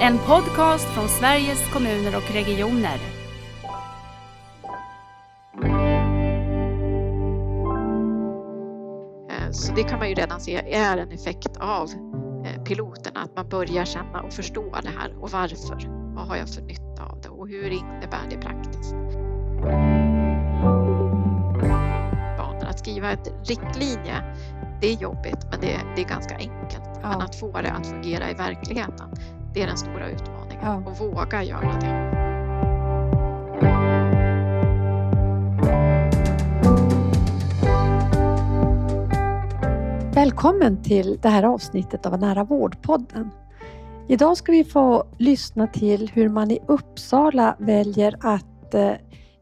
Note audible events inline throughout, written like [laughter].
En podcast från Sveriges kommuner och regioner. Eh, Så det kan man ju redan se är en effekt av eh, piloterna, att man börjar känna och förstå det här och varför. Vad har jag för nytta av det och hur innebär det praktiskt? Att skriva ett riktlinje, det är jobbigt men det, det är ganska enkelt. Ja. Men att få det att fungera i verkligheten, det är den stora utmaningen. Ja. Och våga göra det. Välkommen till det här avsnittet av Nära vårdpodden. Idag ska vi få lyssna till hur man i Uppsala väljer att eh,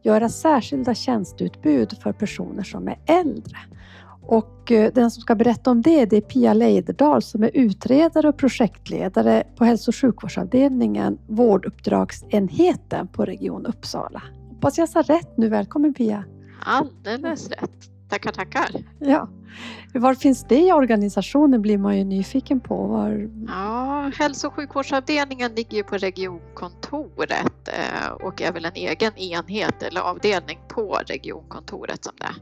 göra särskilda tjänsteutbud för personer som är äldre. Och eh, den som ska berätta om det, det är Pia Leiderdal som är utredare och projektledare på hälso och sjukvårdsavdelningen vårduppdragsenheten på Region Uppsala. Hoppas jag sa rätt nu. Välkommen Pia! Alldeles rätt. Tackar, tackar. Ja. Var finns det i organisationen blir man ju nyfiken på. Var... Ja, hälso och sjukvårdsavdelningen ligger ju på regionkontoret eh, och är väl en egen enhet eller avdelning på regionkontoret som det är.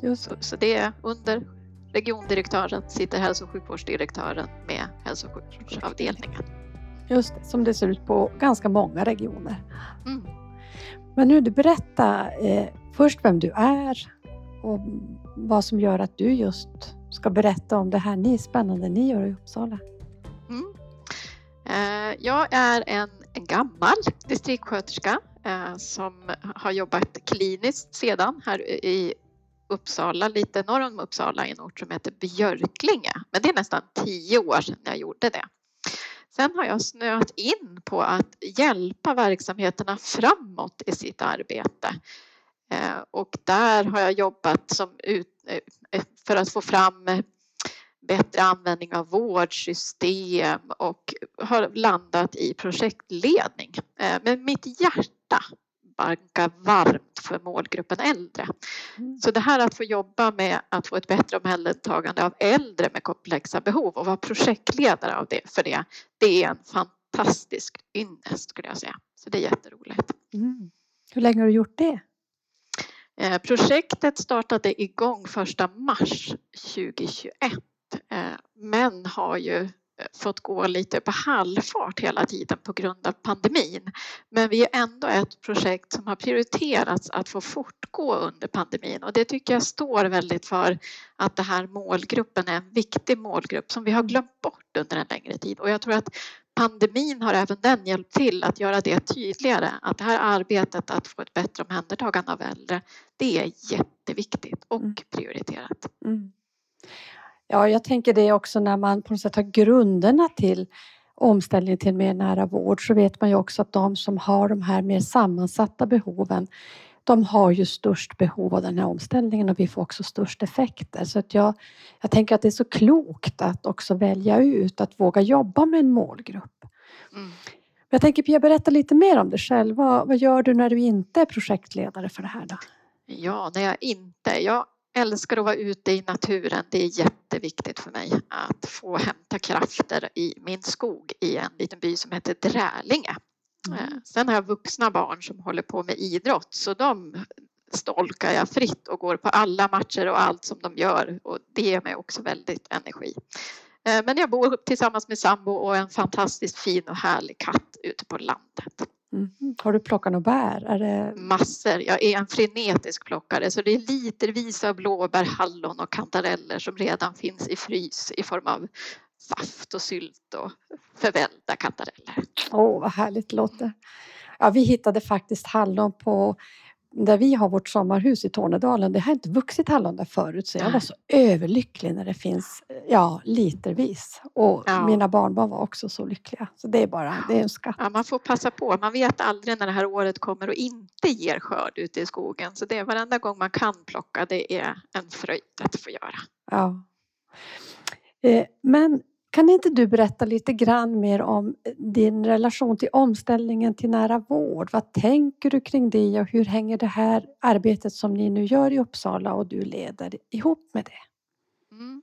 Så, så det är under regiondirektören sitter hälso och sjukvårdsdirektören med hälso och sjukvårdsavdelningen. Just det, som det ser ut på ganska många regioner. Mm. Men nu du berätta eh, först vem du är och vad som gör att du just ska berätta om det här ni spännande ni gör i Uppsala. Mm. Eh, Jag är en, en gammal distriktssköterska eh, som har jobbat kliniskt sedan här i Uppsala, lite norr om Uppsala i en ort som heter Björklinge. Men det är nästan tio år sedan jag gjorde det. Sen har jag snöat in på att hjälpa verksamheterna framåt i sitt arbete. Eh, och där har jag jobbat som ut, eh, för att få fram bättre användning av vårdsystem och har landat i projektledning. Eh, men mitt hjärta bankar varmt för målgruppen äldre. Mm. Så det här att få jobba med att få ett bättre omhändertagande av äldre med komplexa behov och vara projektledare av det, för det, det är en fantastisk ynnest skulle jag säga. Så det är jätteroligt. Mm. Hur länge har du gjort det? Eh, Projektet startade igång första mars 2021 eh, men har ju fått gå lite på halvfart hela tiden på grund av pandemin. Men vi är ändå ett projekt som har prioriterats att få fortgå under pandemin och det tycker jag står väldigt för att det här målgruppen är en viktig målgrupp som vi har glömt bort under en längre tid och jag tror att pandemin har även den hjälpt till att göra det tydligare att det här arbetet att få ett bättre omhändertagande av äldre det är jätteviktigt och Mm. prioriterat. Mm. Ja, jag tänker det också när man på något sätt har grunderna till omställning till mer nära vård så vet man ju också att de som har de här mer sammansatta behoven de har ju störst behov av den här omställningen och vi får också störst effekter. Så att jag, jag tänker att det är så klokt att också välja ut, att våga jobba med en målgrupp. Mm. Jag tänker Pia, berätta lite mer om dig själv. Vad, vad gör du när du inte är projektledare för det här då? Ja, när jag inte... Jag älskar att vara ute i naturen. Det är jätteviktigt för mig att få hämta krafter i min skog i en liten by som heter Drälinge. Eh, Sen har jag vuxna barn som håller på med idrott så de stolkar jag fritt och går på alla matcher och allt som de gör och det ger mig också väldigt energi. Eh, Men jag bor tillsammans med sambo och en fantastiskt fin och härlig katt ute på landet. Mm. Har du plockat några bär? Är det... Massor. Jag är en frenetisk plockare så det är litervis av blåbär, hallon och kantareller som redan finns i frys i form av saft och sylt och förvällda kantareller. Åh, vad härligt det låter. Ja, vi hittade faktiskt hallon på där vi har vårt sommarhus i Tornedalen. Det har inte vuxit hallon där förut så jag var så överlycklig när det finns ja, litervis. Och Ja. mina barnbarn var också så lyckliga. Så det är bara det är en skatt. Ja, man får passa på. Man vet aldrig när det här året kommer och inte ger skörd ute i skogen. Så det är varenda gång man kan plocka, det är en fröjd att få göra. Ja. Eh, Men kan inte du berätta lite grann mer om eh, din relation till omställningen till nära vård? Vad tänker du kring det och hur hänger det här arbetet som ni nu gör i Uppsala och du leder ihop med det? Mm.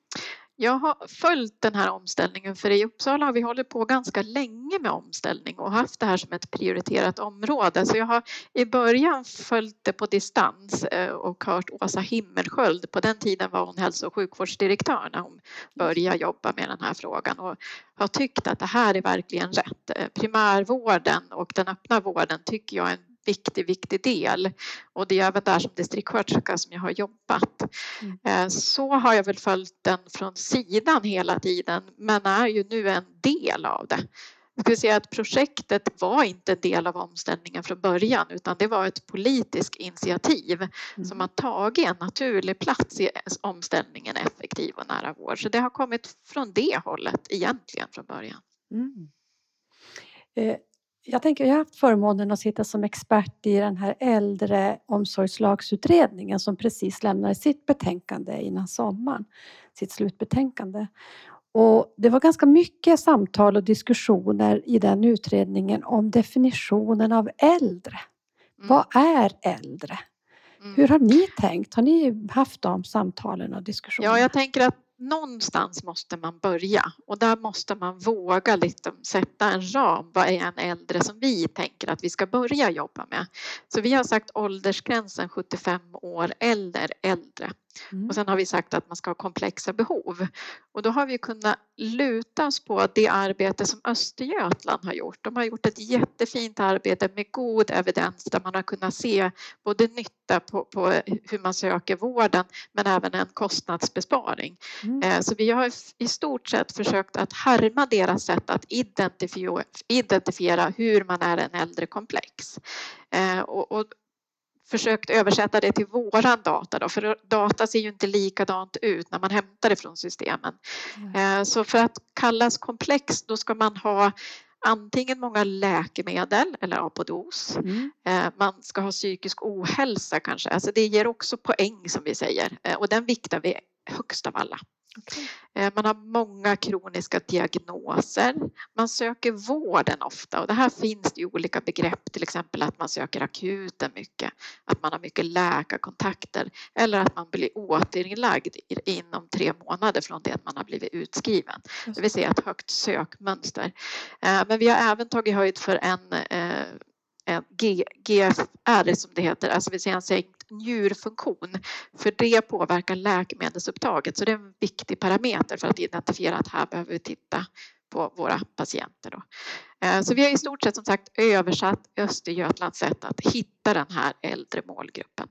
Jag har följt den här omställningen för i Uppsala har vi hållit på ganska länge med omställning och haft det här som ett prioriterat område. Så jag har i början följt det på distans eh, och hört Åsa Himmelsköld. På den tiden var hon hälso och sjukvårdsdirektör när hon började jobba med den här frågan och har tyckt att det här är verkligen rätt. Eh, primärvården och den öppna vården tycker jag är en viktig, viktig del. Och det är även där som distriktssköterska som jag har jobbat. Mm. Eh, så har jag väl följt den från sidan hela tiden men är ju nu en del av det. Jag skulle säga att projektet var inte en del av omställningen från början utan det var ett politiskt initiativ mm. som har tagit en naturlig plats i omställningen effektiv och nära vård. Så det har kommit från det hållet egentligen från början. Mm. Eh, jag tänker, jag har haft förmånen att sitta som expert i den här äldreomsorgslagsutredningen som precis lämnade sitt betänkande innan sommaren, sitt slutbetänkande. Och det var ganska mycket samtal och diskussioner i den utredningen om definitionen av äldre. Mm. Vad är äldre? Mm. Hur har ni tänkt? Har ni haft de samtalen och diskussionerna? Ja, jag tänker att någonstans måste man börja och där måste man våga liksom sätta en ram. Vad är en äldre som vi tänker att vi ska börja jobba med? Så vi har sagt åldersgränsen 75 år eller äldre. Mm. Och sen har vi sagt att man ska ha komplexa behov. Och då har vi kunnat luta oss på det arbete som Östergötland har gjort. De har gjort ett jättefint arbete med god evidens där man har kunnat se både nytta på, på hur man söker vården men även en kostnadsbesparing. Mm. Eh, så vi har i stort sett försökt att härma deras sätt att identifiera, identifiera hur man är en äldre komplex. Eh, och, och försökt översätta det till våran data då, för data ser ju inte likadant ut när man hämtar det från systemen. Mm. Så för att kallas komplex då ska man ha antingen många läkemedel eller apodos. Mm. Eh, man ska ha psykisk ohälsa kanske, alltså det ger också poäng som vi säger eh, och den viktar vi högst av alla. Okay. Eh, man har många kroniska diagnoser. Man söker vården ofta och det här finns det ju olika begrepp, till exempel att man söker akuten mycket, att man har mycket läkarkontakter eller att man blir återinlagd inom tre månader från det att man har blivit utskriven. Det vill säga ett högt sökmönster. Eh, men vi har även tagit höjd för en eh, GFR som det heter, alltså vill säga en njurfunktion. För det påverkar läkemedelsupptaget så det är en viktig parameter för att identifiera att här behöver vi titta på våra patienter. Då. Eh, så vi har i stort sett som sagt översatt Östergötlands sätt att hitta den här äldre målgruppen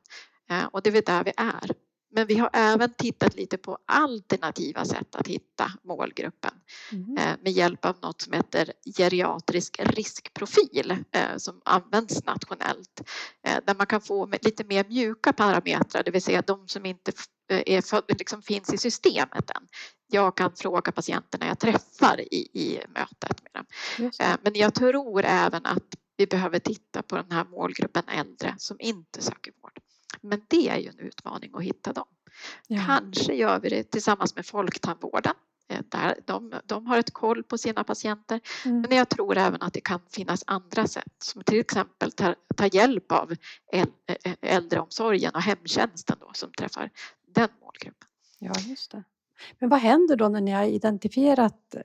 eh, och det är där vi är. Men vi har även tittat lite på alternativa sätt att hitta målgruppen mm. Eh, med hjälp av något som heter geriatrisk riskprofil eh, som används nationellt eh, där man kan få lite mer mjuka parametrar, det vill säga de som inte är, liksom finns i systemet än. Jag kan fråga patienten när jag träffar i, i mötet med dem. Men jag tror även att vi behöver titta på den här målgruppen äldre som inte söker vård. Men det är ju en utmaning att hitta dem. Ja. Kanske gör vi det tillsammans med Folktandvården. Eh, där de, de har ett koll på sina patienter. Mm. Men jag tror även att det kan finnas andra sätt som till exempel ta, ta hjälp av äldreomsorgen och hemtjänsten då, som träffar den målgruppen. Ja, just det. Men vad händer då när ni har identifierat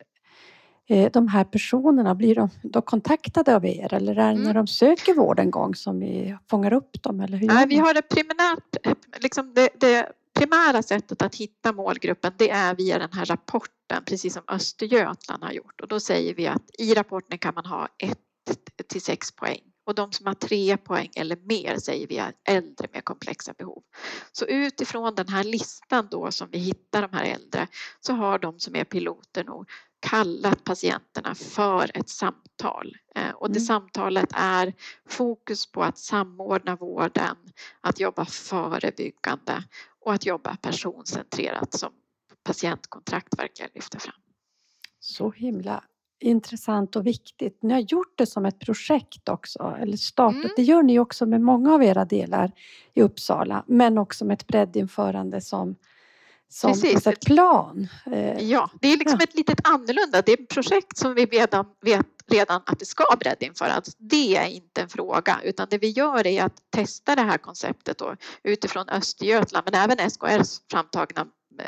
de här personerna, blir de då kontaktade av er eller är det mm. när de söker vård en gång som vi fångar upp dem? Eller hur Nej, vi har det primärt, liksom det, det primära sättet att hitta målgruppen det är via den här rapporten precis som Östergötland har gjort och då säger vi att i rapporten kan man ha 1 till 6 poäng och de som har 3 poäng eller mer säger vi är äldre med komplexa behov. Så utifrån den här listan då som vi hittar de här äldre så har de som är piloter nog kallat patienterna för ett samtal eh, och det mm. samtalet är fokus på att samordna vården, att jobba förebyggande och att jobba personcentrerat som patientkontrakt verkligen lyfter fram. Så himla intressant och viktigt. Ni har gjort det som ett projekt också, eller startat. Mm. Det gör ni också med många av era delar i Uppsala, men också med ett breddinförande som som Precis. ett plan. Eh, ja, det är liksom ja. ett litet annorlunda. Det är ett projekt som vi redan vet redan att det ska breddinföras. Det är inte en fråga utan det vi gör är att testa det här konceptet då, utifrån Östergötland men även SKRs framtagna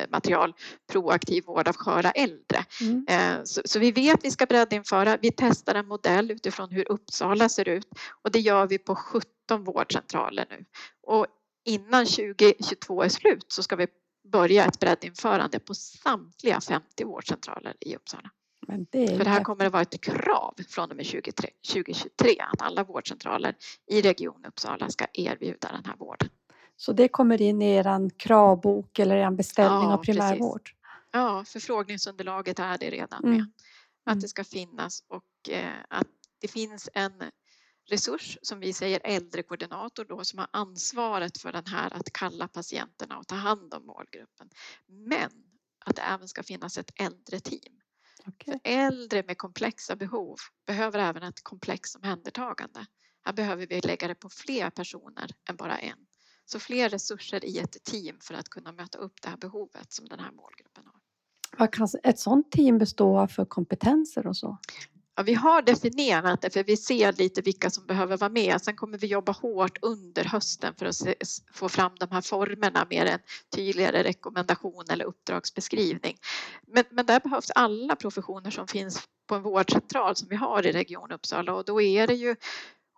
material proaktiv vård av sköra äldre. Mm. Eh, så, så, vi vet att vi ska breddinföra. Vi testar en modell utifrån hur Uppsala ser ut och det gör vi på 17 vårdcentraler nu. Och innan 2022 är slut så ska vi börja ett breddinförande på samtliga 50 vårdcentraler i Uppsala. Men det För det här kommer att vara ett krav från och med 2023, 2023 att alla vårdcentraler i Region Uppsala ska erbjuda den här vården. Så det kommer in i er kravbok eller er beställning Ja, av primärvård? Precis. Ja, förfrågningsunderlaget är det redan Mm. med. Att Mm. det ska finnas och eh, att det finns en resurs som vi säger äldrekoordinator då som har ansvaret för den här att kalla patienterna och ta hand om målgruppen. Men att det även ska finnas ett äldreteam. Okej. För äldre med komplexa behov behöver även ett komplext omhändertagande. Här behöver vi lägga det på fler personer än bara en. Så fler resurser i ett team för att kunna möta upp det här behovet som den här målgruppen har. Vad kan ett sådant team bestå av för kompetenser och så? Ja, vi har definierat det för vi ser lite vilka som behöver vara med. Sen kommer vi jobba hårt under hösten för att se, få fram de här formerna med en tydligare rekommendation eller uppdragsbeskrivning. Men, men där behövs alla professioner som finns på en vårdcentral som vi har i Region Uppsala och då är det ju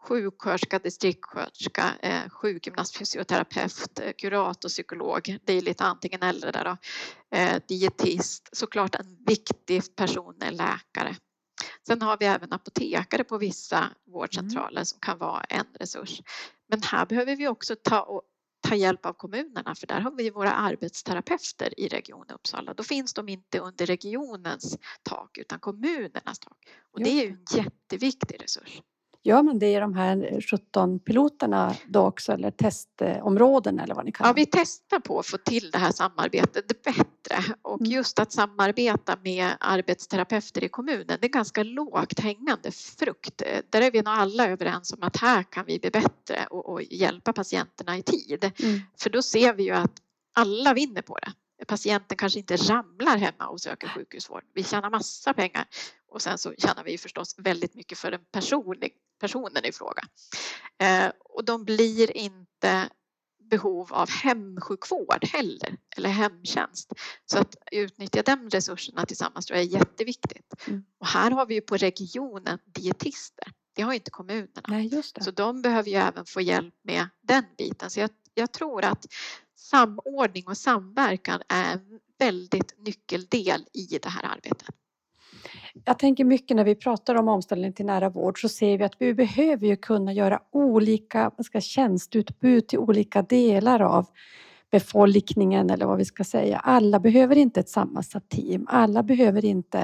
sjuksköterska, distriktssköterska, eh, sjukgymnast, fysioterapeut, eh, kurator, psykolog. Det är lite antingen eller där då. Eh, dietist, såklart en viktig person är läkare. Sen har vi även apotekare på vissa vårdcentraler som kan vara en resurs. Men här behöver vi också ta, och, ta hjälp av kommunerna för där har vi våra arbetsterapeuter i Region Uppsala. Då finns de inte under regionens tak utan kommunernas tak. Och det är ju en jätteviktig resurs. Gör man det i de här 17 piloterna då också eller testområden eller vad ni kallar Ja, vi testar på att få till det här samarbetet bättre och Mm. just att samarbeta med arbetsterapeuter i kommunen, det är ganska lågt hängande frukt. Där är vi nog alla överens om att här kan vi bli bättre och, och hjälpa patienterna i tid. Mm. För då ser vi ju att alla vinner på det. Patienten kanske inte ramlar hemma och söker sjukhusvård. Vi tjänar massa pengar och sen så tjänar vi förstås väldigt mycket för den personlig, personen i fråga. Eh, och de blir inte behov av hemsjukvård heller eller hemtjänst. Så att utnyttja de resurserna tillsammans tror jag är jätteviktigt. Mm. Och här har vi ju på regionen dietister. Det har inte kommunerna. Nej. Så de behöver ju även få hjälp med den biten. Så jag, jag tror att samordning och samverkan är en väldigt nyckeldel i det här arbetet. Jag tänker mycket när vi pratar om omställning till nära vård så ser vi att vi behöver ju kunna göra olika ska, tjänstutbud till olika delar av befolkningen eller vad vi ska säga. Alla behöver inte ett sammansatt team. Alla behöver inte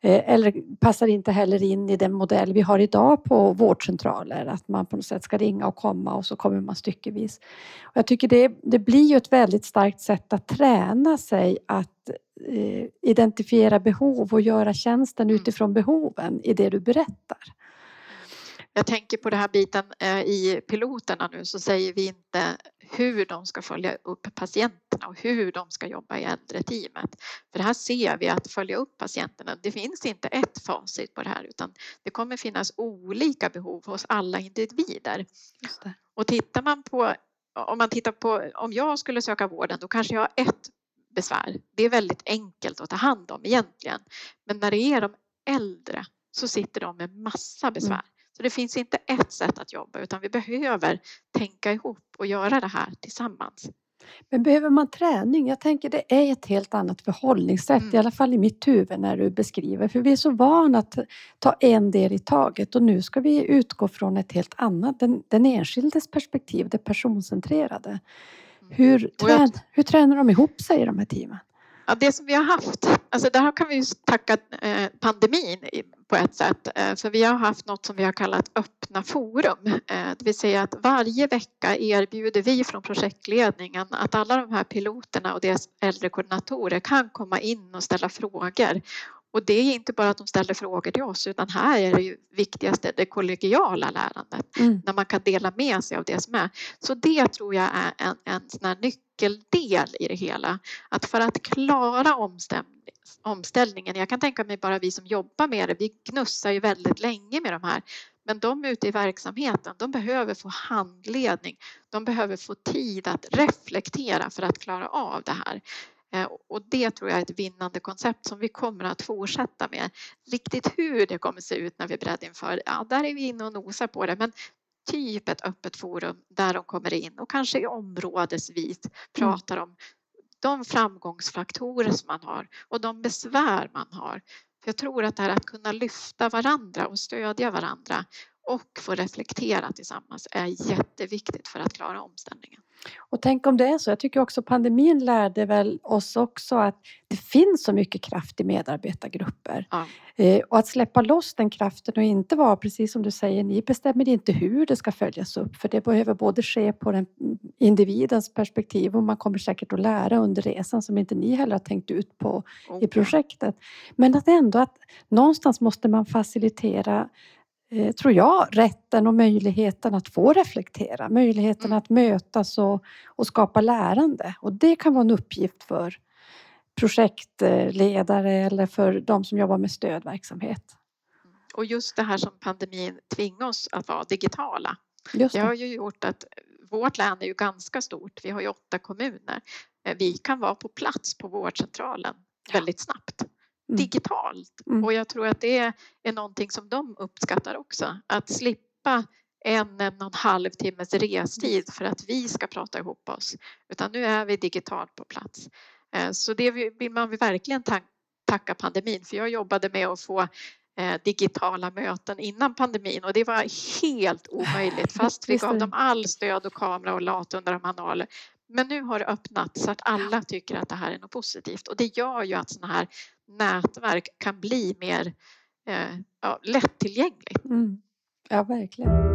eh, eller passar inte heller in i den modell vi har idag på vårdcentraler. Att man på något sätt ska ringa och komma och så kommer man styckevis. Och jag tycker det, det blir ju ett väldigt starkt sätt att träna sig att identifiera behov och göra tjänsten Mm. utifrån behoven i det du berättar. Jag tänker på den här biten eh, i piloterna nu så säger vi inte hur de ska följa upp patienterna och hur de ska jobba i äldreteamet. För här ser vi att följa upp patienterna, det finns inte ett facit på det här utan det kommer finnas olika behov hos alla individer. Och tittar man på, om man tittar på, om jag skulle söka vården då kanske jag har ett besvär. Det är väldigt enkelt att ta hand om egentligen. Men när det är de äldre så sitter de med massa besvär. Så det finns inte ett sätt att jobba utan vi behöver tänka ihop och göra det här tillsammans. Men behöver man träning? Jag tänker det är ett helt annat förhållningssätt, Mm. i alla fall i mitt huvud när du beskriver. För vi är så vana att ta en del i taget och nu ska vi utgå från ett helt annat, den, den enskildes perspektiv, det personcentrerade. Hur, Och jag- trän, hur tränar de ihop sig i de här teamen? Ja, det som vi har haft, alltså där kan vi tacka eh, pandemin på ett sätt. Eh, För vi har haft något som vi har kallat öppna forum. Eh, Det vill säga att varje vecka erbjuder vi från projektledningen att alla de här piloterna och deras äldrekoordinatorer kan komma in och ställa frågor. Och det är inte bara att de ställer frågor till oss utan här är det ju viktigaste det kollegiala lärandet Mm. när man kan dela med sig av det som är. Så det tror jag är en, en sån här nyckeldel i det hela. Att för att klara omställning, omställningen, jag kan tänka mig bara vi som jobbar med det, vi gnussar ju väldigt länge med de här. Men de ute i verksamheten, de behöver få handledning. De behöver få tid att reflektera för att klara av det här. Eh, och det tror jag är ett vinnande koncept som vi kommer att fortsätta med. Riktigt hur det kommer se ut när vi är inför, ja där är vi inne och nosar på det. Men typ ett öppet forum där de kommer in och kanske områdesvis pratar om de framgångsfaktorer som man har och de besvär man har. För jag tror att det här att kunna lyfta varandra och stödja varandra och få reflektera tillsammans är jätteviktigt för att klara omställningen. Och tänk om det är så. Jag tycker också pandemin lärde väl oss också att det finns så mycket kraft i medarbetargrupper. Ja. Eh, och att släppa loss den kraften och inte vara, precis som du säger, ni bestämmer inte hur det ska följas upp. För det behöver både ske på den individens perspektiv och man kommer säkert att lära under resan som inte ni heller har tänkt ut på okay. i projektet. Men att ändå att någonstans måste man facilitera tror jag, rätten och möjligheten att få reflektera, möjligheten mm. att mötas och, och skapa lärande. Och det kan vara en uppgift för projektledare eller för de som jobbar med stödverksamhet. Och just det här som pandemin tvingar oss att vara digitala. Just det. det har ju gjort att vårt län är ju ganska stort. Vi har ju åtta kommuner. Eh, vi kan vara på plats på vårdcentralen väldigt snabbt. Mm. digitalt. Mm. Och jag tror att det är någonting som de uppskattar också. Att slippa en, en och en halv timmes restid för att vi ska prata ihop oss. Utan nu är vi digitalt på plats. Eh, så det vill man verkligen tacka pandemin för jag jobbade med att få eh, digitala möten innan pandemin och det var helt [laughs] omöjligt fast vi gav dem all stöd och kamera och lat under manualer. Men nu har det öppnat så att alla tycker att det här är något positivt och det gör ju att sådana här nätverk kan bli mer eh, ja, lättillgängligt. Mm. Ja, verkligen.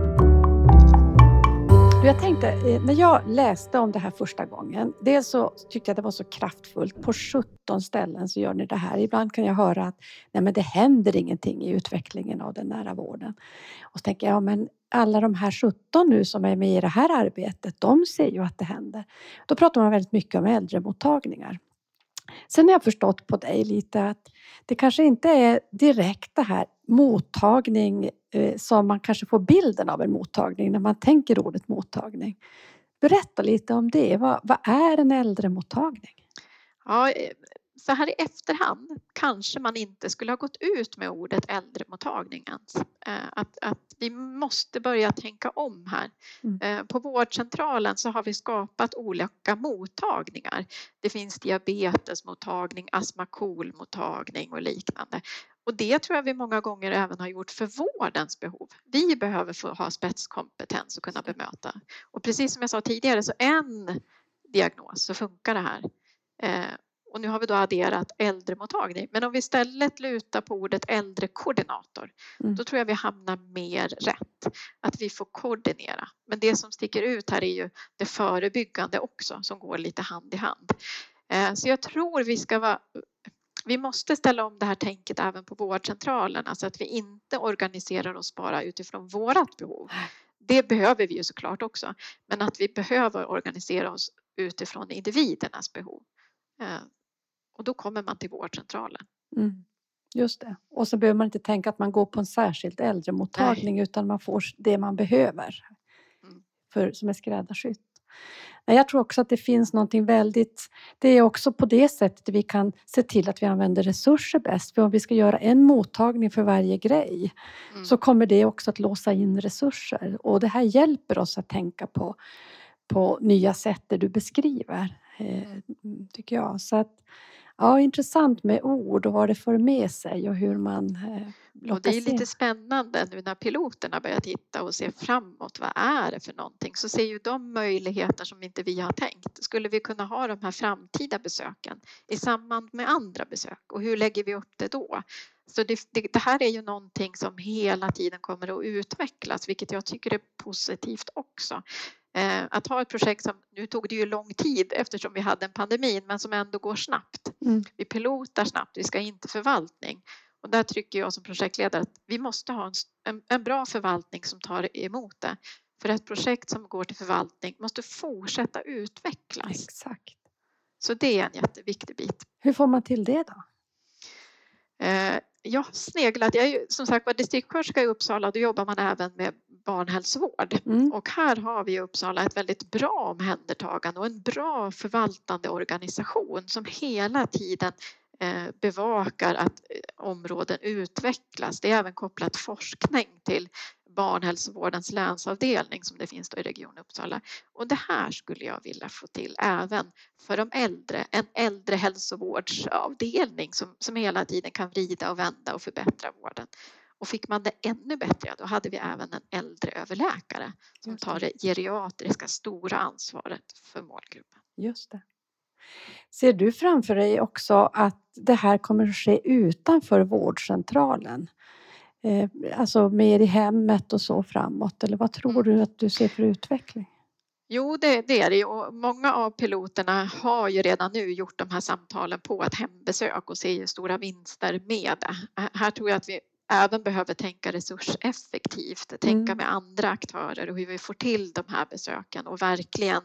Jag tänkte, eh, när jag läste om det här första gången, dels så tyckte jag det var så kraftfullt. På 17 ställen så gör ni det här. Ibland kan jag höra att nej men det händer ingenting i utvecklingen av den nära vården. Och så tänker jag, ja men alla de här 17 nu som är med i det här arbetet, de ser ju att det händer. Då pratar man väldigt mycket om äldremottagningar. Sen har jag förstått på dig lite att det kanske inte är direkt det här mottagning eh, som man kanske får bilden av en mottagning när man tänker ordet mottagning. Berätta lite om det. Vad, vad är en äldremottagning? Ja, så här i efterhand kanske man inte skulle ha gått ut med ordet äldremottagning ens. Eh, att, att vi måste börja tänka om här. Mm. Eh, på vårdcentralen så har vi skapat olika mottagningar. Det finns diabetesmottagning, astmakolmottagning och liknande. Och det tror jag vi många gånger även har gjort för vårdens behov. Vi behöver få ha spetskompetens och kunna bemöta. Och precis som jag sa tidigare så en diagnos så funkar det här. Eh, och nu har vi då adderat äldremottagning. Men om vi istället lutar på ordet äldrekoordinator mm. då tror jag vi hamnar mer rätt. Att vi får koordinera. Men det som sticker ut här är ju det förebyggande också som går lite hand i hand. Eh, så jag tror vi ska vara vi måste ställa om det här tänket även på vårdcentralerna så att vi inte organiserar oss bara utifrån vårat behov. Det behöver vi ju såklart också, men att vi behöver organisera oss utifrån individernas behov. Och då kommer man till vårdcentralen. Mm. Just det. Och så behöver man inte tänka att man går på en särskild äldremottagning Nej. utan man får det man behöver mm. för, som är skräddarsytt. Jag tror också att det finns någonting väldigt... Det är också på det sättet vi kan se till att vi använder resurser bäst. För om vi ska göra en mottagning för varje grej mm. så kommer det också att låsa in resurser. Och det här hjälper oss att tänka på, på nya sätt det du beskriver, eh, tycker jag. Så att, Ja, intressant med ord och vad det för med sig och hur man eh, och Det är lite spännande nu när piloterna börjar titta och se framåt. Vad är det för någonting? Så ser ju de möjligheter som inte vi har tänkt. Skulle vi kunna ha de här framtida besöken i samband med andra besök och hur lägger vi upp det då? Så det, det, det, här är ju någonting som hela tiden kommer att utvecklas, vilket jag tycker är positivt också. Eh, att ha ett projekt som, nu tog det ju lång tid eftersom vi hade en pandemi, men som ändå går snabbt. Mm. Vi pilotar snabbt, vi ska in till förvaltning. Och där tycker jag som projektledare att vi måste ha en, en, en bra förvaltning som tar emot det. För ett projekt som går till förvaltning måste fortsätta utvecklas. Exakt. Så det är en jätteviktig bit. Hur får man till det då? Eh, jag har sneglat, jag är ju som sagt var distriktssköterska i Uppsala, då jobbar man även med barnhälsovård. Mm. Och här har vi i Uppsala ett väldigt bra omhändertagande och en bra förvaltande organisation som hela tiden eh, bevakar att eh, områden utvecklas. Det är även kopplat forskning till barnhälsovårdens länsavdelning som det finns då i Region Uppsala. Och det här skulle jag vilja få till även för de äldre, en äldrehälsovårdsavdelning som, som hela tiden kan vrida och vända och förbättra vården. Och fick man det ännu bättre, då hade vi även en äldreöverläkare som Just tar det geriatriska stora ansvaret för målgruppen. Just det. Ser du framför dig också att det här kommer att ske utanför vårdcentralen? Eh, alltså mer i hemmet och så framåt, eller vad tror Mm. du att du ser för utveckling? Jo, det, det är det och många av piloterna har ju redan nu gjort de här samtalen på ett hembesök och ser ju stora vinster med det. Här tror jag att vi även behöver tänka resurseffektivt, tänka Mm. med andra aktörer och hur vi får till de här besöken och verkligen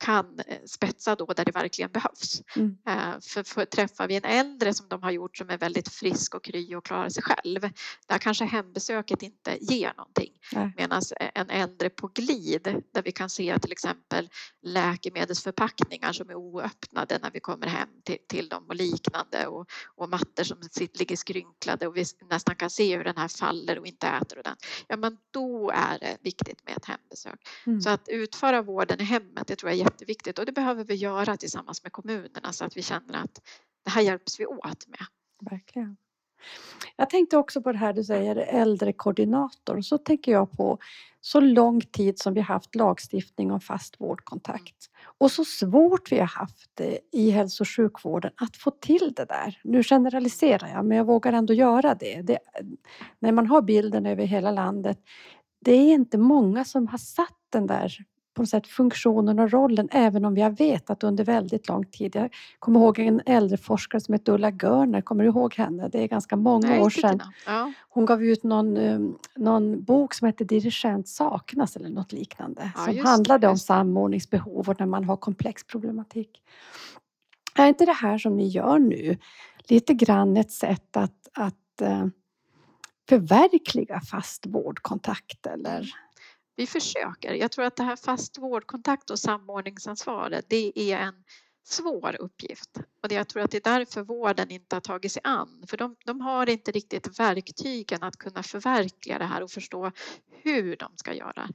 kan eh, spetsa då där det verkligen behövs. Mm. Eh, För, för träffar vi en äldre som de har gjort som är väldigt frisk och kry och klarar sig själv, där kanske hembesöket inte ger någonting. Medan en äldre på glid där vi kan se till exempel läkemedelsförpackningar som är oöppnade när vi kommer hem till, till dem och liknande och, och mattor som sitter, ligger skrynklade och vi nästan kan se hur den här faller och inte äter ordentligt. Ja men då är det viktigt med ett hembesök. Mm. Så att utföra vården i hemmet det tror jag är jätteviktigt och det behöver vi göra tillsammans med kommunerna så att vi känner att det här hjälps vi åt med. Verkligen. Jag tänkte också på det här du säger äldrekoordinator. Och så tänker jag på så lång tid som vi haft lagstiftning om fast vårdkontakt. Och så svårt vi har haft det i hälso och sjukvården att få till det där. Nu generaliserar jag men jag vågar ändå göra det. det när man har bilden över hela landet. Det är inte många som har satt den där på något sätt funktionen och rollen även om vi har vetat under väldigt lång tid. Jag kommer ihåg en äldreforskare som hette Ulla Görner, kommer du ihåg henne? Det är ganska många Nej, år sedan. Ja, Hon gav ut någon, eh, någon bok som hette Dirigent saknas eller något liknande. Ja, som just det, handlade om samordningsbehov och när man har komplex problematik. Är inte det här som ni gör nu lite grann ett sätt att, att eh, förverkliga fast vårdkontakt eller? Vi försöker. Jag tror att det här fast vårdkontakt och samordningsansvaret det är en svår uppgift. Och jag tror att det är därför vården inte har tagit sig an. För de, de har inte riktigt verktygen att kunna förverkliga det här och förstå hur de ska göra.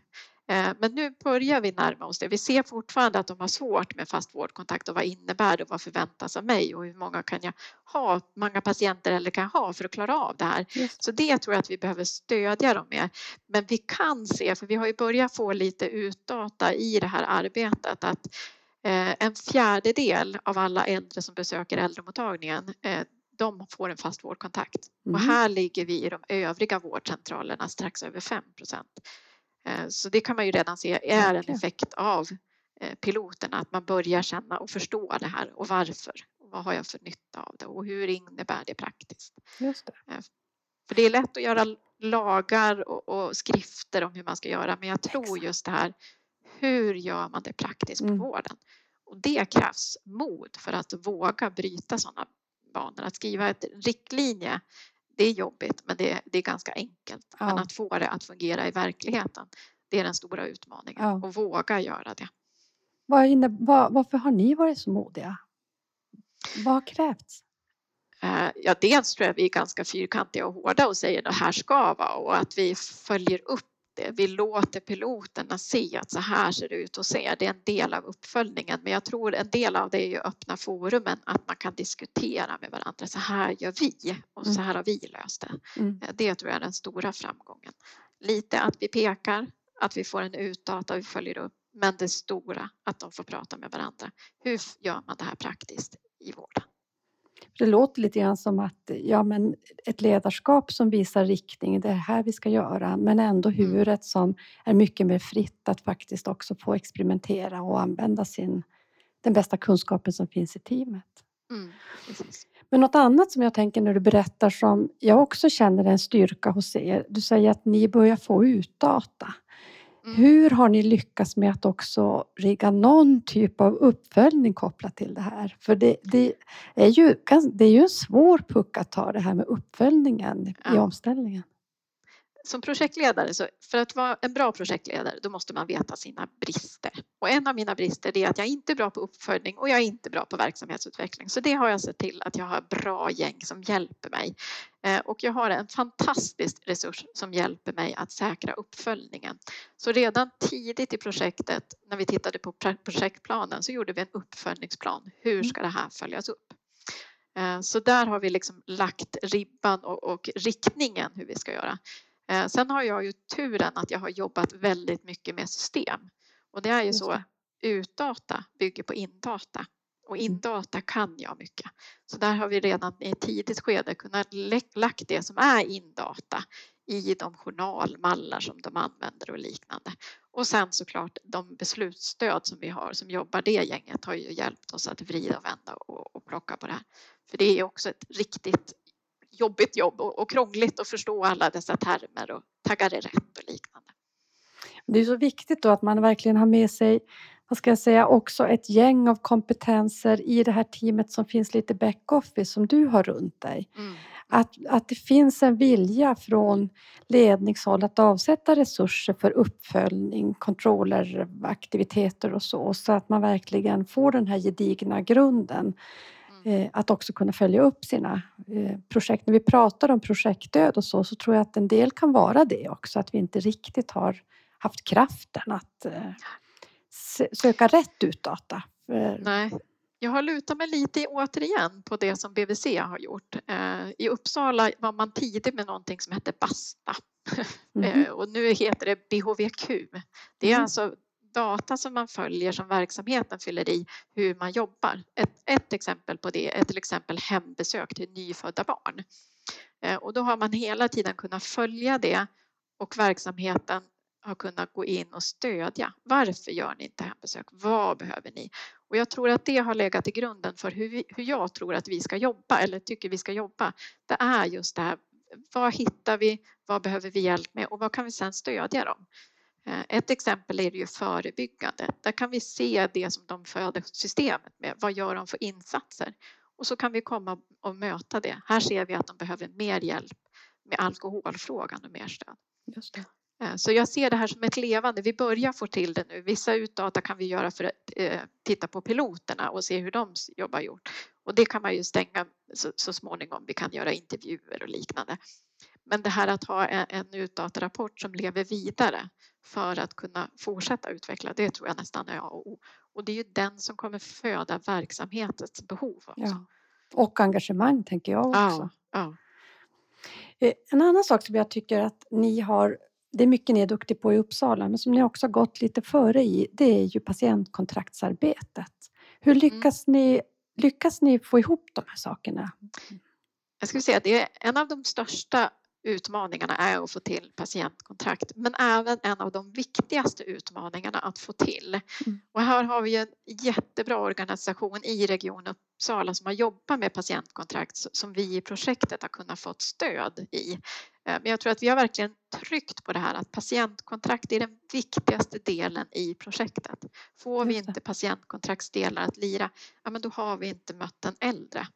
Eh, Men nu börjar vi närma oss det. Vi ser fortfarande att de har svårt med fast vårdkontakt och vad innebär det och vad förväntas av mig och hur många kan jag ha, många patienter eller kan jag ha för att klara av det här. Just. Så det tror jag att vi behöver stödja dem med. Men vi kan se, för vi har ju börjat få lite utdata i det här arbetet att eh, en fjärdedel av alla äldre som besöker äldremottagningen eh, de får en fast vårdkontakt. Och Mm. här ligger vi i de övriga vårdcentralerna strax över 5 procent. Eh, Så det kan man ju redan se är en effekt av eh, piloterna, att man börjar känna och förstå det här och varför. Och vad har jag för nytta av det och hur innebär det praktiskt? Just det. För det är lätt att göra lagar och, och skrifter om hur man ska göra men jag tror just det här hur gör man det praktiskt på Mm. vården? Och det krävs mod för att våga bryta sådana banor. Att skriva ett riktlinje det är jobbigt men det, det är ganska enkelt. Men Ja. att få det att fungera i verkligheten det är den stora utmaningen. Ja. Och våga göra det. Vad inne, vad, varför har ni varit så modiga? Vad har krävts? Eh, Ja, dels tror jag vi är ganska fyrkantiga och hårda och säger att det här ska vara och att vi följer upp det. Vi låter piloterna se att så här ser det ut och se. Det är en del av uppföljningen. Men jag tror en del av det är ju öppna forumen, att man kan diskutera med varandra. Så här gör vi och så Mm. här har vi löst det. Mm. Eh, Det tror jag är den stora framgången. Lite att vi pekar, att vi får en utdata, vi följer upp. Men det stora, att de får prata med varandra. Hur gör man det här praktiskt i vården? Det låter lite grann som att ja, men ett ledarskap som visar riktning, det är här vi ska göra, men ändå Mm. huvudet som är mycket mer fritt att faktiskt också få experimentera och använda sin, den bästa kunskapen som finns i teamet. Mm. Men något annat som jag tänker när du berättar som jag också känner är en styrka hos er. Du säger att ni börjar få ut data. Mm. Hur har ni lyckats med att också rigga någon typ av uppföljning kopplat till det här? För det, det, är, ju, det är ju en svår puck att ta det här med uppföljningen i Ja. omställningen. Som projektledare, så för att vara en bra projektledare, då måste man veta sina brister. Och en av mina brister är att jag inte är bra på uppföljning och jag är inte bra på verksamhetsutveckling. Så det har jag sett till att jag har bra gäng som hjälper mig. Eh, och jag har en fantastisk resurs som hjälper mig att säkra uppföljningen. Så redan tidigt i projektet, när vi tittade på projektplanen, så gjorde vi en uppföljningsplan. Hur ska det här följas upp? Eh, så där har vi liksom lagt ribban och, och riktningen hur vi ska göra. Eh, sen har jag ju turen att jag har jobbat väldigt mycket med system och det är ju så utdata bygger på indata och Mm. indata kan jag mycket. Så där har vi redan i ett tidigt skede kunnat lä- lagt det som är indata i de journalmallar som de använder och liknande. Och sen såklart de beslutsstöd som vi har som jobbar det gänget har ju hjälpt oss att vrida och vända och, och plocka på det här. För det är också ett riktigt jobbigt jobb och, och krångligt att förstå alla dessa termer och taggar är rätt och liknande. Det är så viktigt då att man verkligen har med sig vad ska jag säga, också ett gäng av kompetenser i det här teamet som finns lite backoffice som du har runt dig. Mm. Att, att det finns en vilja från ledningshåll att avsätta resurser för uppföljning, controlleraktiviteter och så, så att man verkligen får den här gedigna grunden att också kunna följa upp sina eh, projekt. När vi pratar om projektdöd och så, så tror jag att en del kan vara det också, att vi inte riktigt har haft kraften att eh, sö- söka rätt utdata. Eh, Nej. Jag har lutat mig lite återigen på det som BVC har gjort. Eh, I Uppsala var man tidig med någonting som hette BASTA. [laughs] Eh, och nu heter det BHVQ. Det är Mm. alltså data som man följer som verksamheten fyller i hur man jobbar. Ett, ett exempel på det är till exempel hembesök till nyfödda barn. Eh, och då har man hela tiden kunnat följa det och verksamheten har kunnat gå in och stödja. Varför gör ni inte hembesök? Vad behöver ni? Och jag tror att det har legat i grunden för hur, vi, hur jag tror att vi ska jobba eller tycker vi ska jobba. Det är just det här. Vad hittar vi? Vad behöver vi hjälp med? Och vad kan vi sedan stödja dem? Eh, Ett exempel är det ju förebyggande. Där kan vi se det som de föder systemet med. Vad gör de för insatser? Och så kan vi komma och möta det. Här ser vi att de behöver mer hjälp med alkoholfrågan och mer stöd. Just det. Eh, Så jag ser det här som ett levande. Vi börjar få till det nu. Vissa utdata kan vi göra för att eh, titta på piloterna och se hur de jobbar gjort. Och det kan man ju stänga så, så småningom. Vi kan göra intervjuer och liknande. Men det här att ha en, en utdatarapport som lever vidare för att kunna fortsätta utveckla, det tror jag nästan är A och O. Och det är ju den som kommer föda verksamhetens behov. Ja. Och engagemang tänker jag också. ja, ja. Eh, En annan sak som jag tycker att ni har, det är mycket ni är duktiga på i Uppsala, men som ni också gått lite före i, det är ju patientkontraktsarbetet. Hur lyckas, ni, lyckas ni få ihop de här sakerna? Jag skulle säga att det är en av de största utmaningarna är att få till patientkontrakt, men även en av de viktigaste utmaningarna att få till. Mm. Och här har vi en jättebra organisation i Region Uppsala som har jobbat med patientkontrakt som vi i projektet har kunnat fått stöd i. Eh, Men jag tror att vi har verkligen tryckt på det här att patientkontrakt är den viktigaste delen i projektet. Får vi inte patientkontraktsdelar att lira, ja men då har vi inte mött den äldre.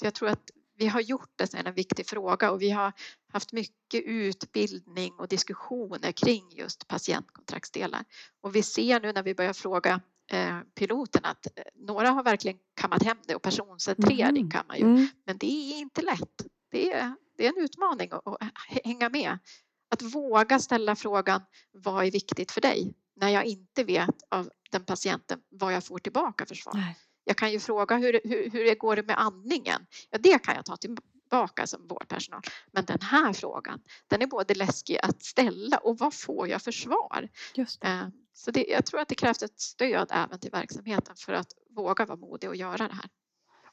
Så jag tror att vi har gjort det som en viktig fråga och vi har haft mycket utbildning och diskussioner kring just patientkontraktsdelar. Och vi ser nu när vi börjar fråga eh, piloterna att eh, några har verkligen kammat hem det och personcentrering Mhm. kan man ju. Mm. Men det är inte lätt. Det är, det är en utmaning att, att hänga med. Att våga ställa frågan vad är viktigt för dig? När jag inte vet av den patienten vad jag får tillbaka för svar. Nej. Jag kan ju fråga hur, hur, hur det går det med andningen? Ja, det kan jag ta tillbaka som vårdpersonal. Men den här frågan, den är både läskig att ställa och vad får jag för svar? Just det. Eh, Så det, jag tror att det krävs ett stöd även till verksamheten för att våga vara modig och göra det här.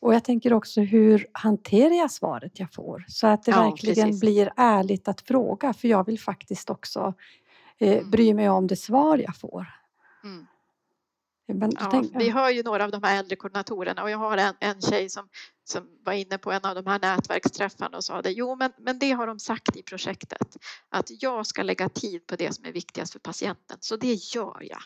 Och jag tänker också hur hanterar jag svaret jag får? Så att det Ja, verkligen precis. blir ärligt att fråga, för jag vill faktiskt också eh, Mm. bry mig om det svar jag får. Mm. Ja, vi har ju några av de här äldrekoordinatorerna och jag har en, en tjej som, som var inne på en av de här nätverksträffarna och sa det. Jo, men, men det har de sagt i projektet att jag ska lägga tid på det som är viktigast för patienten, så det gör jag.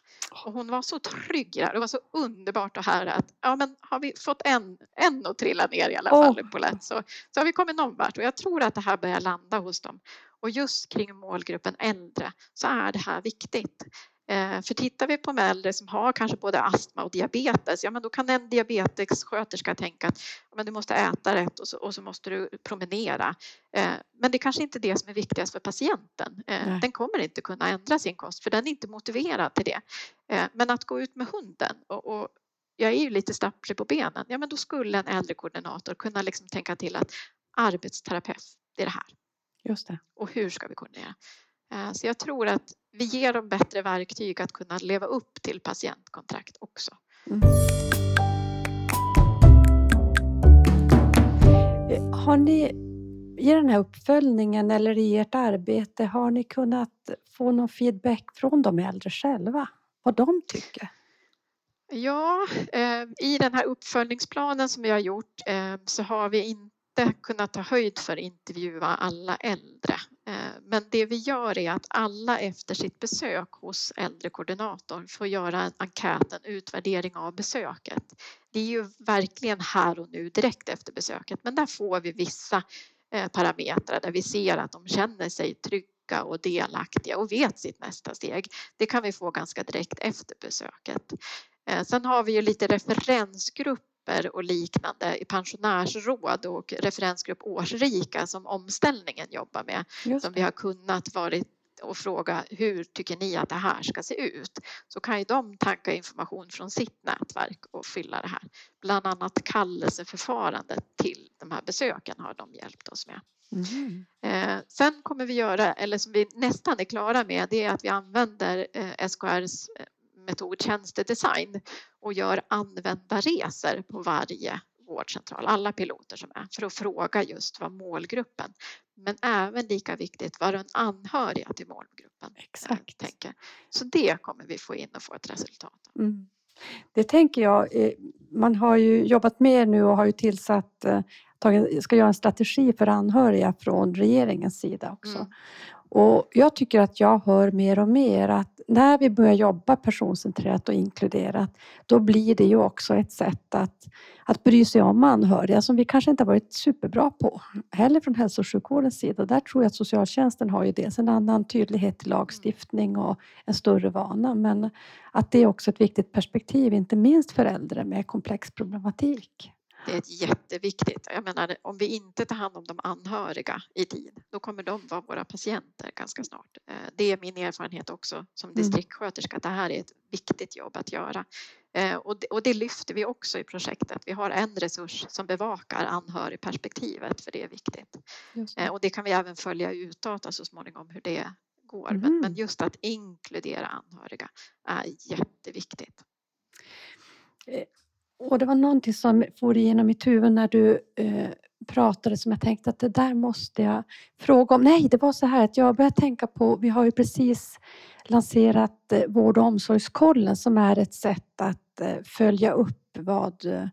Och hon var så trygg där. Det var så underbart att höra att ja, men har vi fått en, en att trilla ner i alla fall oh. på lätt så, så har vi kommit någon vart och jag tror att det här börjar landa hos dem. Och just kring målgruppen äldre så är det här viktigt. Eh, för tittar vi på äldre som har kanske både astma och diabetes, ja men då kan en diabetessköterska tänka att ja, men du måste äta rätt och så, och så måste du promenera. Eh, men det är kanske inte det som är viktigast för patienten. Eh, den kommer inte kunna ändra sin kost för den är inte motiverad till det. Men att gå ut med hunden och, och jag är ju lite stapplig på benen, ja men då skulle en äldrekoordinator kunna liksom tänka till att arbetsterapeut, det är det här. Just det. Och hur ska vi koordinera? Så jag tror att vi ger dem bättre verktyg att kunna leva upp till patientkontrakt också. Mm. Har ni i den här uppföljningen eller i ert arbete, har ni kunnat få någon feedback från de äldre själva? Vad de tycker? Ja, eh, i den här uppföljningsplanen som vi har gjort eh, så har vi inte inte kunna ta höjd för att intervjua alla äldre. Eh, men det vi gör är att alla efter sitt besök hos äldrekoordinatorn får göra en enkät, en utvärdering av besöket. Det är ju verkligen här och nu direkt efter besöket men där får vi vissa eh, parametrar där vi ser att de känner sig trygga och delaktiga och vet sitt nästa steg. Det kan vi få ganska direkt efter besöket. Eh, sen har vi ju lite referensgrupp grupper och liknande i pensionärsråd och referensgrupp Årsrika som omställningen jobbar med. Som vi har kunnat varit och fråga hur tycker ni att det här ska se ut? Så kan ju de tanka information från sitt nätverk och fylla det här. Bland annat kallelseförfarandet till de här besöken har de hjälpt oss med. Mm. Eh, sen kommer vi göra, eller som vi nästan är klara med, det är att vi använder eh, SKRs eh, metod tjänstedesign och gör användarresor på varje vårdcentral, alla piloter som är, för att fråga just vad målgruppen, men även lika viktigt vad den anhöriga till målgruppen Exakt. tänker. Så det kommer vi få in och få ett resultat mm. Det tänker jag, eh, man har ju jobbat med nu och har ju tillsatt, eh, ska göra en strategi för anhöriga från regeringens sida också. Mm. Och jag tycker att jag hör mer och mer att när vi börjar jobba personcentrerat och inkluderat, då blir det ju också ett sätt att, att bry sig om anhöriga som vi kanske inte har varit superbra på heller från hälso och sjukvårdens sida. Där tror jag att socialtjänsten har ju dels en annan tydlighet i lagstiftning och en större vana, men att det är också ett viktigt perspektiv, inte minst för äldre med komplex problematik. Det är jätteviktigt. Jag menar, om vi inte tar hand om de anhöriga i tid, då kommer de vara våra patienter ganska snart. Eh, det är min erfarenhet också som mm. distriktssköterska, det här är ett viktigt jobb att göra. Eh, och det, och det lyfter vi också i projektet. Vi har en resurs som bevakar anhörigperspektivet, för det är viktigt. Det. Eh, och det kan vi även följa utdata så småningom hur det går. Mm. Men, men just att inkludera anhöriga är jätteviktigt. Och det var någonting som for igenom mitt huvud när du eh, pratade som jag tänkte att det där måste jag fråga om. Nej, det var så här att jag började tänka på, vi har ju precis lanserat eh, vård och omsorgskollen som är ett sätt att eh, följa upp vad eh,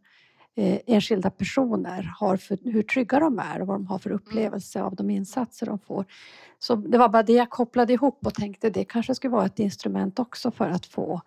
enskilda personer har för, hur trygga de är och vad de har för upplevelse av de insatser de får. Så det var bara det jag kopplade ihop och tänkte det kanske skulle vara ett instrument också för att få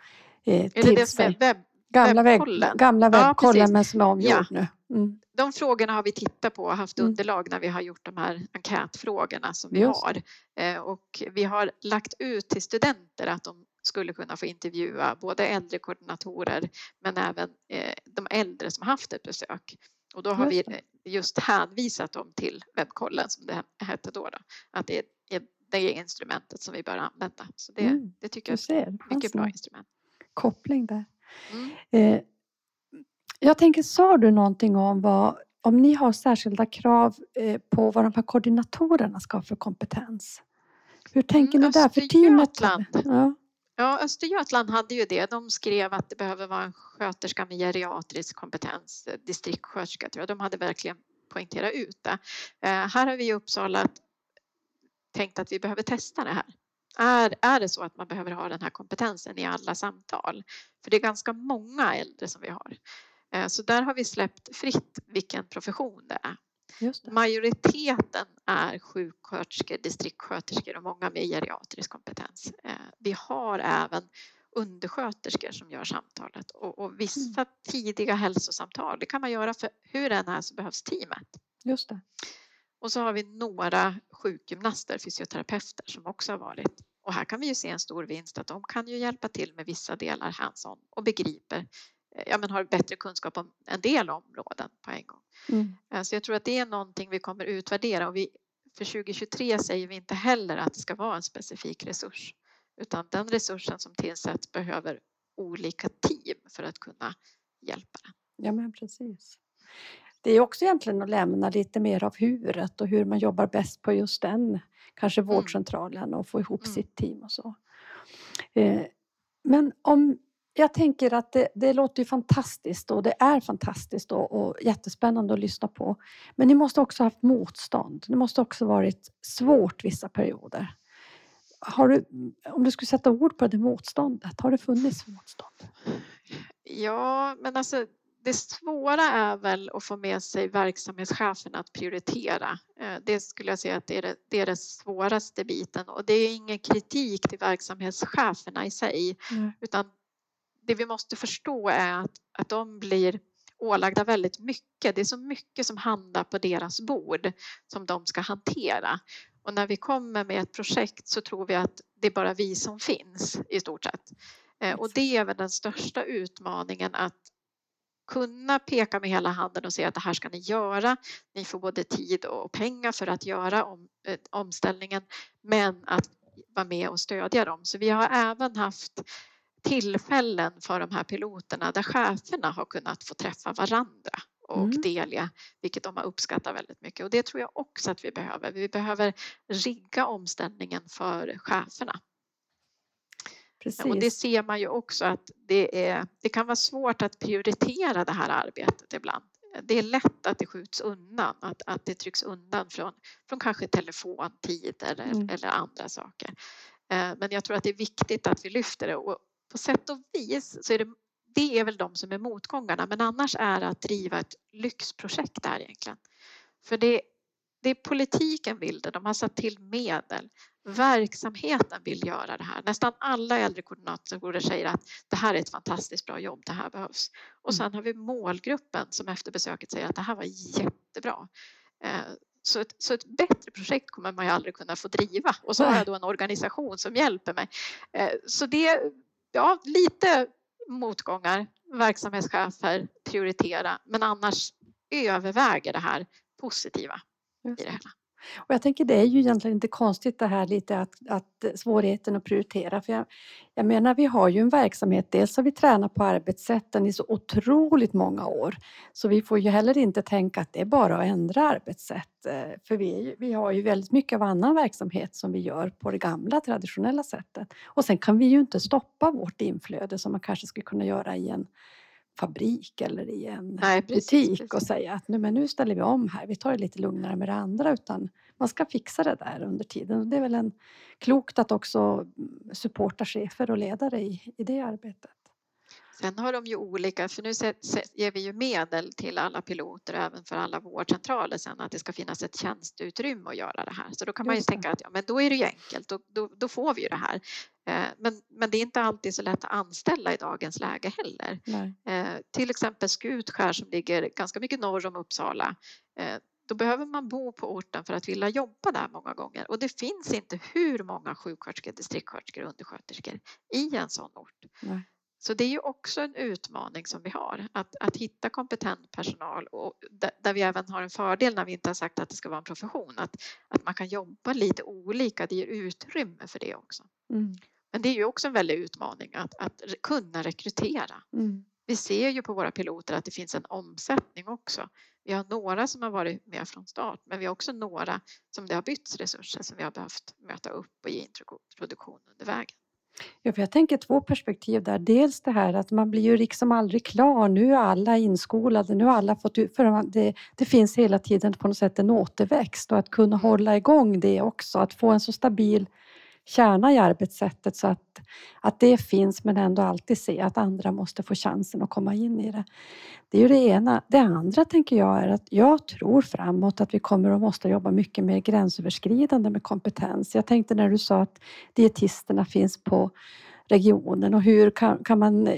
eh, till är det det som är webb Gamla webbkollen, gamla webbkollen ja, men som är omgjord ja. nu. Mm. De frågorna har vi tittat på och haft mm. underlag när vi har gjort de här enkätfrågorna som vi Just. har. Eh, och vi har lagt ut till studenter att de skulle kunna få intervjua både äldrekoordinatorer men även eh, de äldre som haft ett besök. Och då har just vi just hänvisat dem till webbkollen som det hette då. då att det är det instrumentet som vi bör använda. Så det, mm. det tycker jag är ett mycket bra instrument. Koppling där. Mm. Eh, jag tänker, sa du någonting om vad, om ni har särskilda krav eh, på vad de här koordinatorerna ska ha för kompetens? Hur tänker mm, ni där? För teamet? Ja. Ja, Östergötland hade ju det. De skrev att det behöver vara en sköterska med geriatrisk kompetens, distriktssköterska tror jag. De hade verkligen poängterat ut det. Eh, här har vi i Uppsala tänkt att vi behöver testa det här. Är, är det så att man behöver ha den här kompetensen i alla samtal? För det är ganska många äldre som vi har. Eh, så där har vi släppt fritt vilken profession det är. Det. Majoriteten är sjuksköterskor, distriktssköterskor och många med geriatrisk kompetens. Eh, vi har även undersköterskor som gör samtalet och, och vissa Mm. tidiga hälsosamtal. Det kan man göra för hur den är så behövs teamet. Just det. Och så har vi några sjukgymnaster, fysioterapeuter som också har varit. Och här kan vi ju se en stor vinst att de kan ju hjälpa till med vissa delar hands-on och begriper, eh, ja men har bättre kunskap om en del områden på en gång. Mm. Eh, Så jag tror att det är någonting vi kommer utvärdera och vi, för 2023 säger vi inte heller att det ska vara en specifik resurs utan den resursen som tillsätts behöver olika team för att kunna hjälpa den. Ja, men precis. Det är också egentligen att lämna lite mer av huret och hur man jobbar bäst på just den, kanske vårdcentralen och få ihop Mm. sitt team och så. Eh, Men om jag tänker att det, det låter ju fantastiskt och det är fantastiskt och, och jättespännande att lyssna på. Men ni måste också ha haft motstånd. Det måste också varit svårt vissa perioder. Har du, om du skulle sätta ord på det motståndet, har det funnits motstånd? Ja, men alltså det svåra är väl att få med sig verksamhetschefen att prioritera. Eh, Det skulle jag säga att det är det, det är det svåraste biten och det är ingen kritik till verksamhetscheferna i sig Nej. utan det vi måste förstå är att, att de blir ålagda väldigt mycket. Det är så mycket som hamnar på deras bord som de ska hantera. Och när vi kommer med ett projekt så tror vi att det är bara vi som finns i stort sett. Eh, Och det är väl den största utmaningen att kunna peka med hela handen och säga att det här ska ni göra. Ni får både tid och pengar för att göra om, eh, omställningen men att vara med och stödja dem. Så vi har även haft tillfällen för de här piloterna där cheferna har kunnat få träffa varandra och Mm. delge, vilket de har uppskattat väldigt mycket. Och det tror jag också att vi behöver. Vi behöver rigga omställningen för cheferna. Precis. Och det ser man ju också att det, är, det kan vara svårt att prioritera det här arbetet ibland. Det är lätt att det skjuts undan, att, att det trycks undan från, från kanske telefontid eller, Mm. eller andra saker. Eh, Men jag tror att det är viktigt att vi lyfter det och på sätt och vis så är det, det är väl de som är motgångarna men annars är att driva ett lyxprojekt där egentligen. För det, det är politiken vill det, de har satt till medel. Verksamheten vill göra det här. Nästan alla äldrekoordinatorer säger att det här är ett fantastiskt bra jobb, det här behövs. Och sen har vi målgruppen som efter besöket säger att det här var jättebra. Eh, Så ett, så ett bättre projekt kommer man ju aldrig kunna få driva och så har jag då en organisation som hjälper mig. Eh, Så det, ja lite motgångar, verksamhetschefer, prioritera men annars överväger det här positiva Just i det hela. Och jag tänker det är ju egentligen inte konstigt det här lite att, att svårigheten att prioritera. För jag, jag menar vi har ju en verksamhet, dels har vi tränat på arbetssätten i så otroligt många år. Så vi får ju heller inte tänka att det är bara att ändra arbetssätt. eh, För vi, vi har ju väldigt mycket av annan verksamhet som vi gör på det gamla traditionella sättet. Och sen kan vi ju inte stoppa vårt inflöde som man kanske skulle kunna göra i en fabrik eller i en Nej, precis, butik och precis. säga att nu, men nu ställer vi om här, vi tar det lite lugnare med det andra utan man ska fixa det där under tiden. Och det är väl en, klokt att också mm, supporta chefer och ledare i, i det arbetet. Sen har de ju olika, för nu se- se- ger vi ju medel till alla piloter och även för alla vårdcentraler sen att det ska finnas ett tjänsteutrymme att göra det här. Så då kan man ju Just det. tänka att ja, men då är det ju enkelt, då, då, då får vi ju det här. Eh, Men, men det är inte alltid så lätt att anställa i dagens läge heller. Eh, till exempel Skutskär som ligger ganska mycket norr om Uppsala. Eh, då behöver man bo på orten för att vilja jobba där många gånger och det finns inte hur många sjuksköterskor, distriktssköterskor och undersköterskor i en sån ort. Nej. Så det är ju också en utmaning som vi har, att, att hitta kompetent personal och där, där vi även har en fördel när vi inte har sagt att det ska vara en profession, att, att man kan jobba lite olika, det ger utrymme för det också. Mm. Men det är ju också en väldig utmaning att, att kunna rekrytera. Mm. Vi ser ju på våra piloter att det finns en omsättning också. Vi har några som har varit med från start, men vi har också några som det har bytts resurser som vi har behövt möta upp och ge introduktion under vägen. Ja, för jag tänker två perspektiv där. Dels det här att man blir ju liksom aldrig klar. Nu är alla inskolade, nu har alla fått ut, för det, det finns hela tiden på något sätt en återväxt och att kunna hålla igång det också, att få en så stabil kärna i arbetssättet så att, att det finns men ändå alltid se att andra måste få chansen att komma in i det. Det är ju det ena. Det andra tänker jag är att jag tror framåt att vi kommer att måste jobba mycket mer gränsöverskridande med kompetens. Jag tänkte när du sa att dietisterna finns på regionen och hur kan, kan man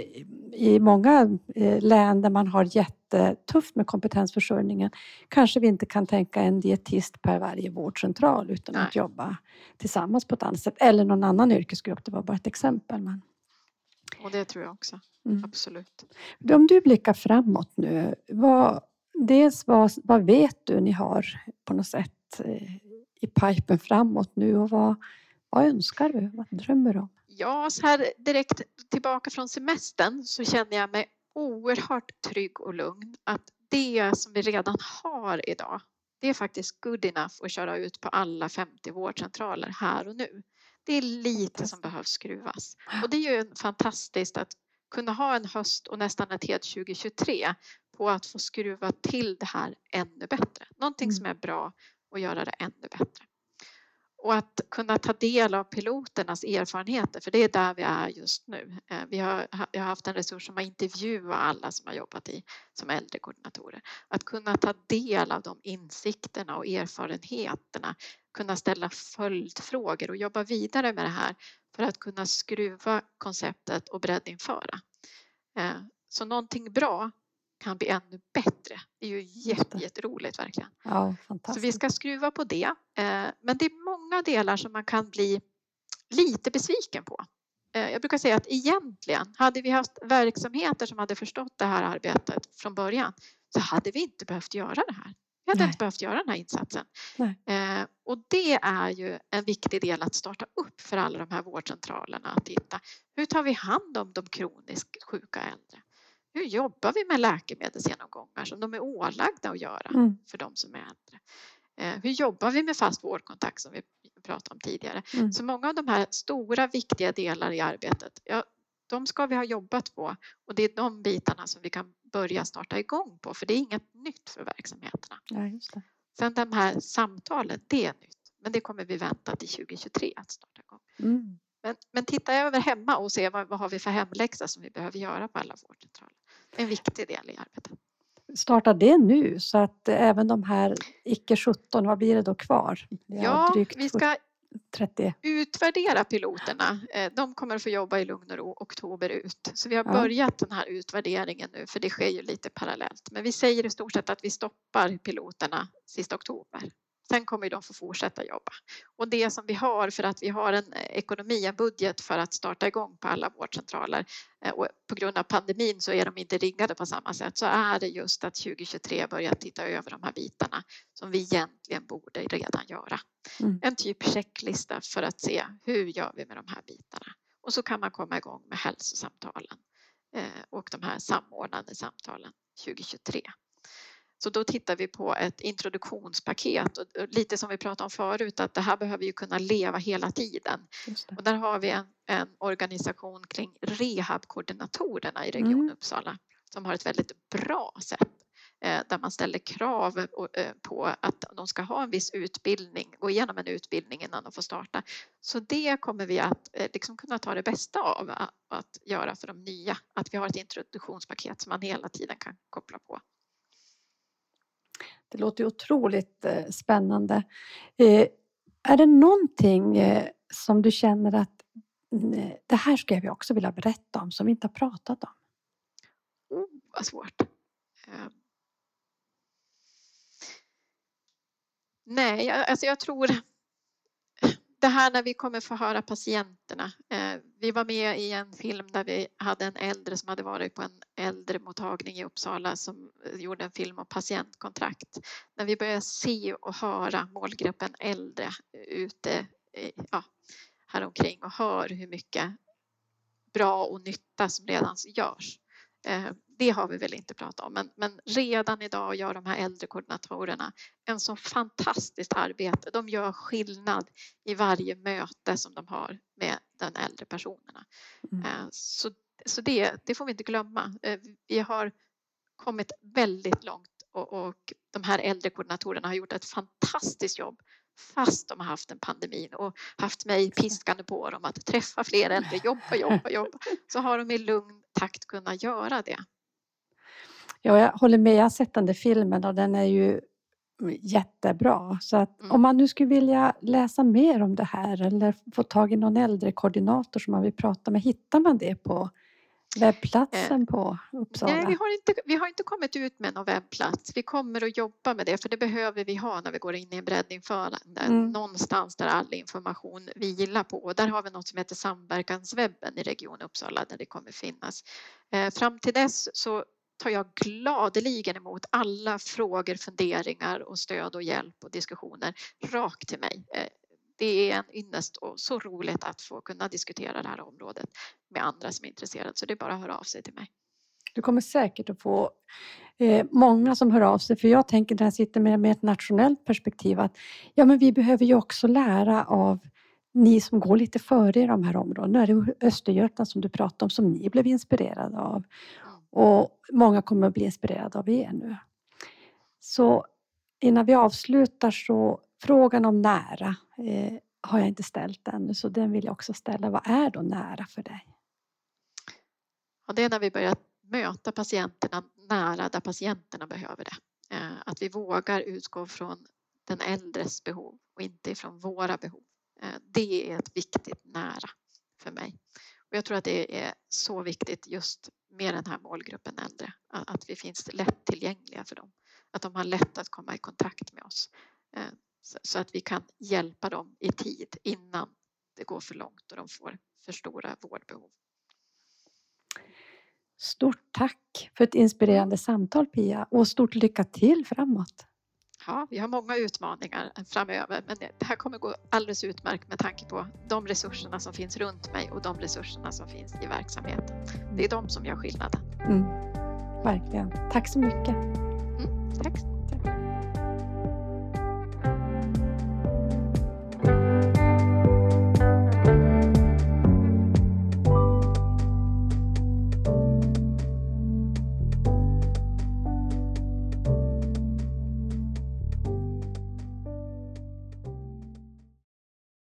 i många eh, län där man har jättetufft med kompetensförsörjningen kanske vi inte kan tänka en dietist per varje vårdcentral utan Nej. att jobba tillsammans på ett annat sätt. Eller någon annan yrkesgrupp, det var bara ett exempel. Men... Och det tror jag också, mm. absolut. Om du blickar framåt nu, vad, dels vad, vad vet du ni har på något sätt eh, i pipen framåt nu och vad, vad önskar du? Vad drömmer du om? Ja, så här direkt tillbaka från semestern så känner jag mig oerhört trygg och lugn att det som vi redan har idag, det är faktiskt good enough att köra ut på alla 50 vårdcentraler här och nu. Det är lite som behövs skruvas och det är ju fantastiskt att kunna ha en höst och nästan ett helt 2023 på att få skruva till det här ännu bättre. Någonting som mm. är bra och göra det ännu bättre och att kunna ta del av piloternas erfarenheter, för det är där vi är just nu. Eh, vi har, jag har haft en resurs som har intervjuat alla som har jobbat i, som äldrekoordinatorer. Att kunna ta del av de insikterna och erfarenheterna, kunna ställa följdfrågor och jobba vidare med det här för att kunna skruva konceptet och breddinföra. Eh, så någonting bra kan bli ännu bättre. Det är ju jätte, jätteroligt verkligen. Ja, Så vi ska skruva på det. Eh, men det är många delar som man kan bli lite besviken på. Eh, jag brukar säga att egentligen hade vi haft verksamheter som hade förstått det här arbetet från början så hade vi inte behövt göra det här. Vi hade Nej. inte behövt göra den här insatsen. Eh, och det är ju en viktig del att starta upp för alla de här vårdcentralerna att titta. Hur tar vi hand om de kroniskt sjuka äldre? Hur jobbar vi med läkemedelsgenomgångar som de är ålagda att göra mm. för de som är äldre? Eh, hur jobbar vi med fast vårdkontakt som vi pratade om tidigare? Mm. Så många av de här stora viktiga delar i arbetet, ja, de ska vi ha jobbat på och det är de bitarna som vi kan börja starta igång på för det är inget nytt för verksamheterna. Ja, just det. Sen de här samtalen, det är nytt, men det kommer vi vänta till 2023 att starta igång. Mm. Men, men titta över hemma och se vad, vad har vi för hemläxa som vi behöver göra på alla vårdcentraler. En viktig del i arbetet. Starta det nu så att även de här icke 17, vad blir det då kvar? Ja, vi ska 30. utvärdera piloterna. Eh, de kommer att få jobba i lugn och ro oktober ut. Så vi har ja. börjat den här utvärderingen nu för det sker ju lite parallellt. Men vi säger i stort sett att vi stoppar piloterna sista oktober. Sen kommer de få fortsätta jobba. Och det som vi har för att vi har en eh, ekonomi, en budget för att starta igång på alla vårdcentraler eh, och på grund av pandemin så är de inte riggade på samma sätt så är det just att 2023 börja titta över de här bitarna som vi egentligen borde redan göra. Mm. En typ checklista för att se hur gör vi med de här bitarna och så kan man komma igång med hälsosamtalen eh, och de här samordnande samtalen 2023. Så då tittar vi på ett introduktionspaket och lite som vi pratade om förut att det här behöver ju kunna leva hela tiden. Och där har vi en, en organisation kring rehabkoordinatorerna i Region mm. Uppsala som har ett väldigt bra sätt eh, där man ställer krav eh, på att de ska ha en viss utbildning, gå igenom en utbildning innan de får starta. Så det kommer vi att eh, liksom kunna ta det bästa av att göra för de nya, att vi har ett introduktionspaket som man hela tiden kan koppla på. Det låter otroligt eh, spännande. Eh, är det någonting eh, som du känner att det här skulle vi också vilja berätta om som vi inte har pratat om? Oh, vad svårt. Nej, alltså jag tror det här när vi kommer få höra patienterna. Eh, vi var med i en film där vi hade en äldre som hade varit på en äldremottagning i Uppsala som eh, gjorde en film om patientkontrakt. När vi börjar se och höra målgruppen äldre ute eh, ja, häromkring och hör hur mycket bra och nytta som redan görs det har vi väl inte pratat om, men, men, redan idag gör de här äldrekoordinatorerna en så fantastiskt arbete. De gör skillnad i varje möte som de har med den äldre personerna. Mm. Eh, så, så det, det får vi inte glömma. Eh, vi har kommit väldigt långt och, och de här äldrekoordinatorerna har gjort ett fantastiskt jobb fast de har haft en pandemin och haft mig piskande på dem att träffa fler äldre, jobba, jobba, jobba, [laughs] så har de i lugn takt kunnat göra det. Ja, jag håller med. Jag har sett den där filmen och den är ju jättebra. Så att Mm. om man nu skulle vilja läsa mer om det här eller få tag i någon äldrekoordinator som man vill prata med, hittar man det på webbplatsen på Uppsala? Nej, vi har, inte, vi har inte kommit ut med någon webbplats. Vi kommer att jobba med det för det behöver vi ha när vi går in i en breddinförande. Mm. Någonstans där all information vilar på. Och där har vi något som heter samverkanswebben i Region Uppsala där det kommer finnas. Eh, fram till dess så tar jag gladeligen emot alla frågor, funderingar och stöd och hjälp och diskussioner rakt till mig. Eh, det är en ynnest och så roligt att få kunna diskutera det här området med andra som är intresserade så det är bara att höra av sig till mig. Du kommer säkert att få eh, många som hör av sig, för jag tänker när jag sitter med, med ett nationellt perspektiv att ja, men vi behöver ju också lära av ni som går lite före i de här områdena. Nu är det Östergötland som du pratade om som ni blev inspirerade av. Och många kommer att bli inspirerade av er nu. Så innan vi avslutar så frågan om nära eh, har jag inte ställt ännu så den vill jag också ställa. Vad är då nära för dig? Ja, det är när vi börjar möta patienterna nära där patienterna behöver det. Eh, Att vi vågar utgå från den äldres behov och inte ifrån våra behov. Eh, Det är ett viktigt nära för mig. Och jag tror att det är så viktigt just med den här målgruppen äldre. Att vi finns lättillgängliga för dem. Att de har lätt att komma i kontakt med oss. Eh, så att vi kan hjälpa dem i tid innan det går för långt och de får för stora vårdbehov. Stort tack för ett inspirerande samtal Pia och stort lycka till framåt. Ja, vi har många utmaningar framöver men det här kommer gå alldeles utmärkt med tanke på de resurserna som finns runt mig och de resurserna som finns i verksamheten. Det är de som gör skillnaden. Mm. Verkligen. Tack så mycket. Tack.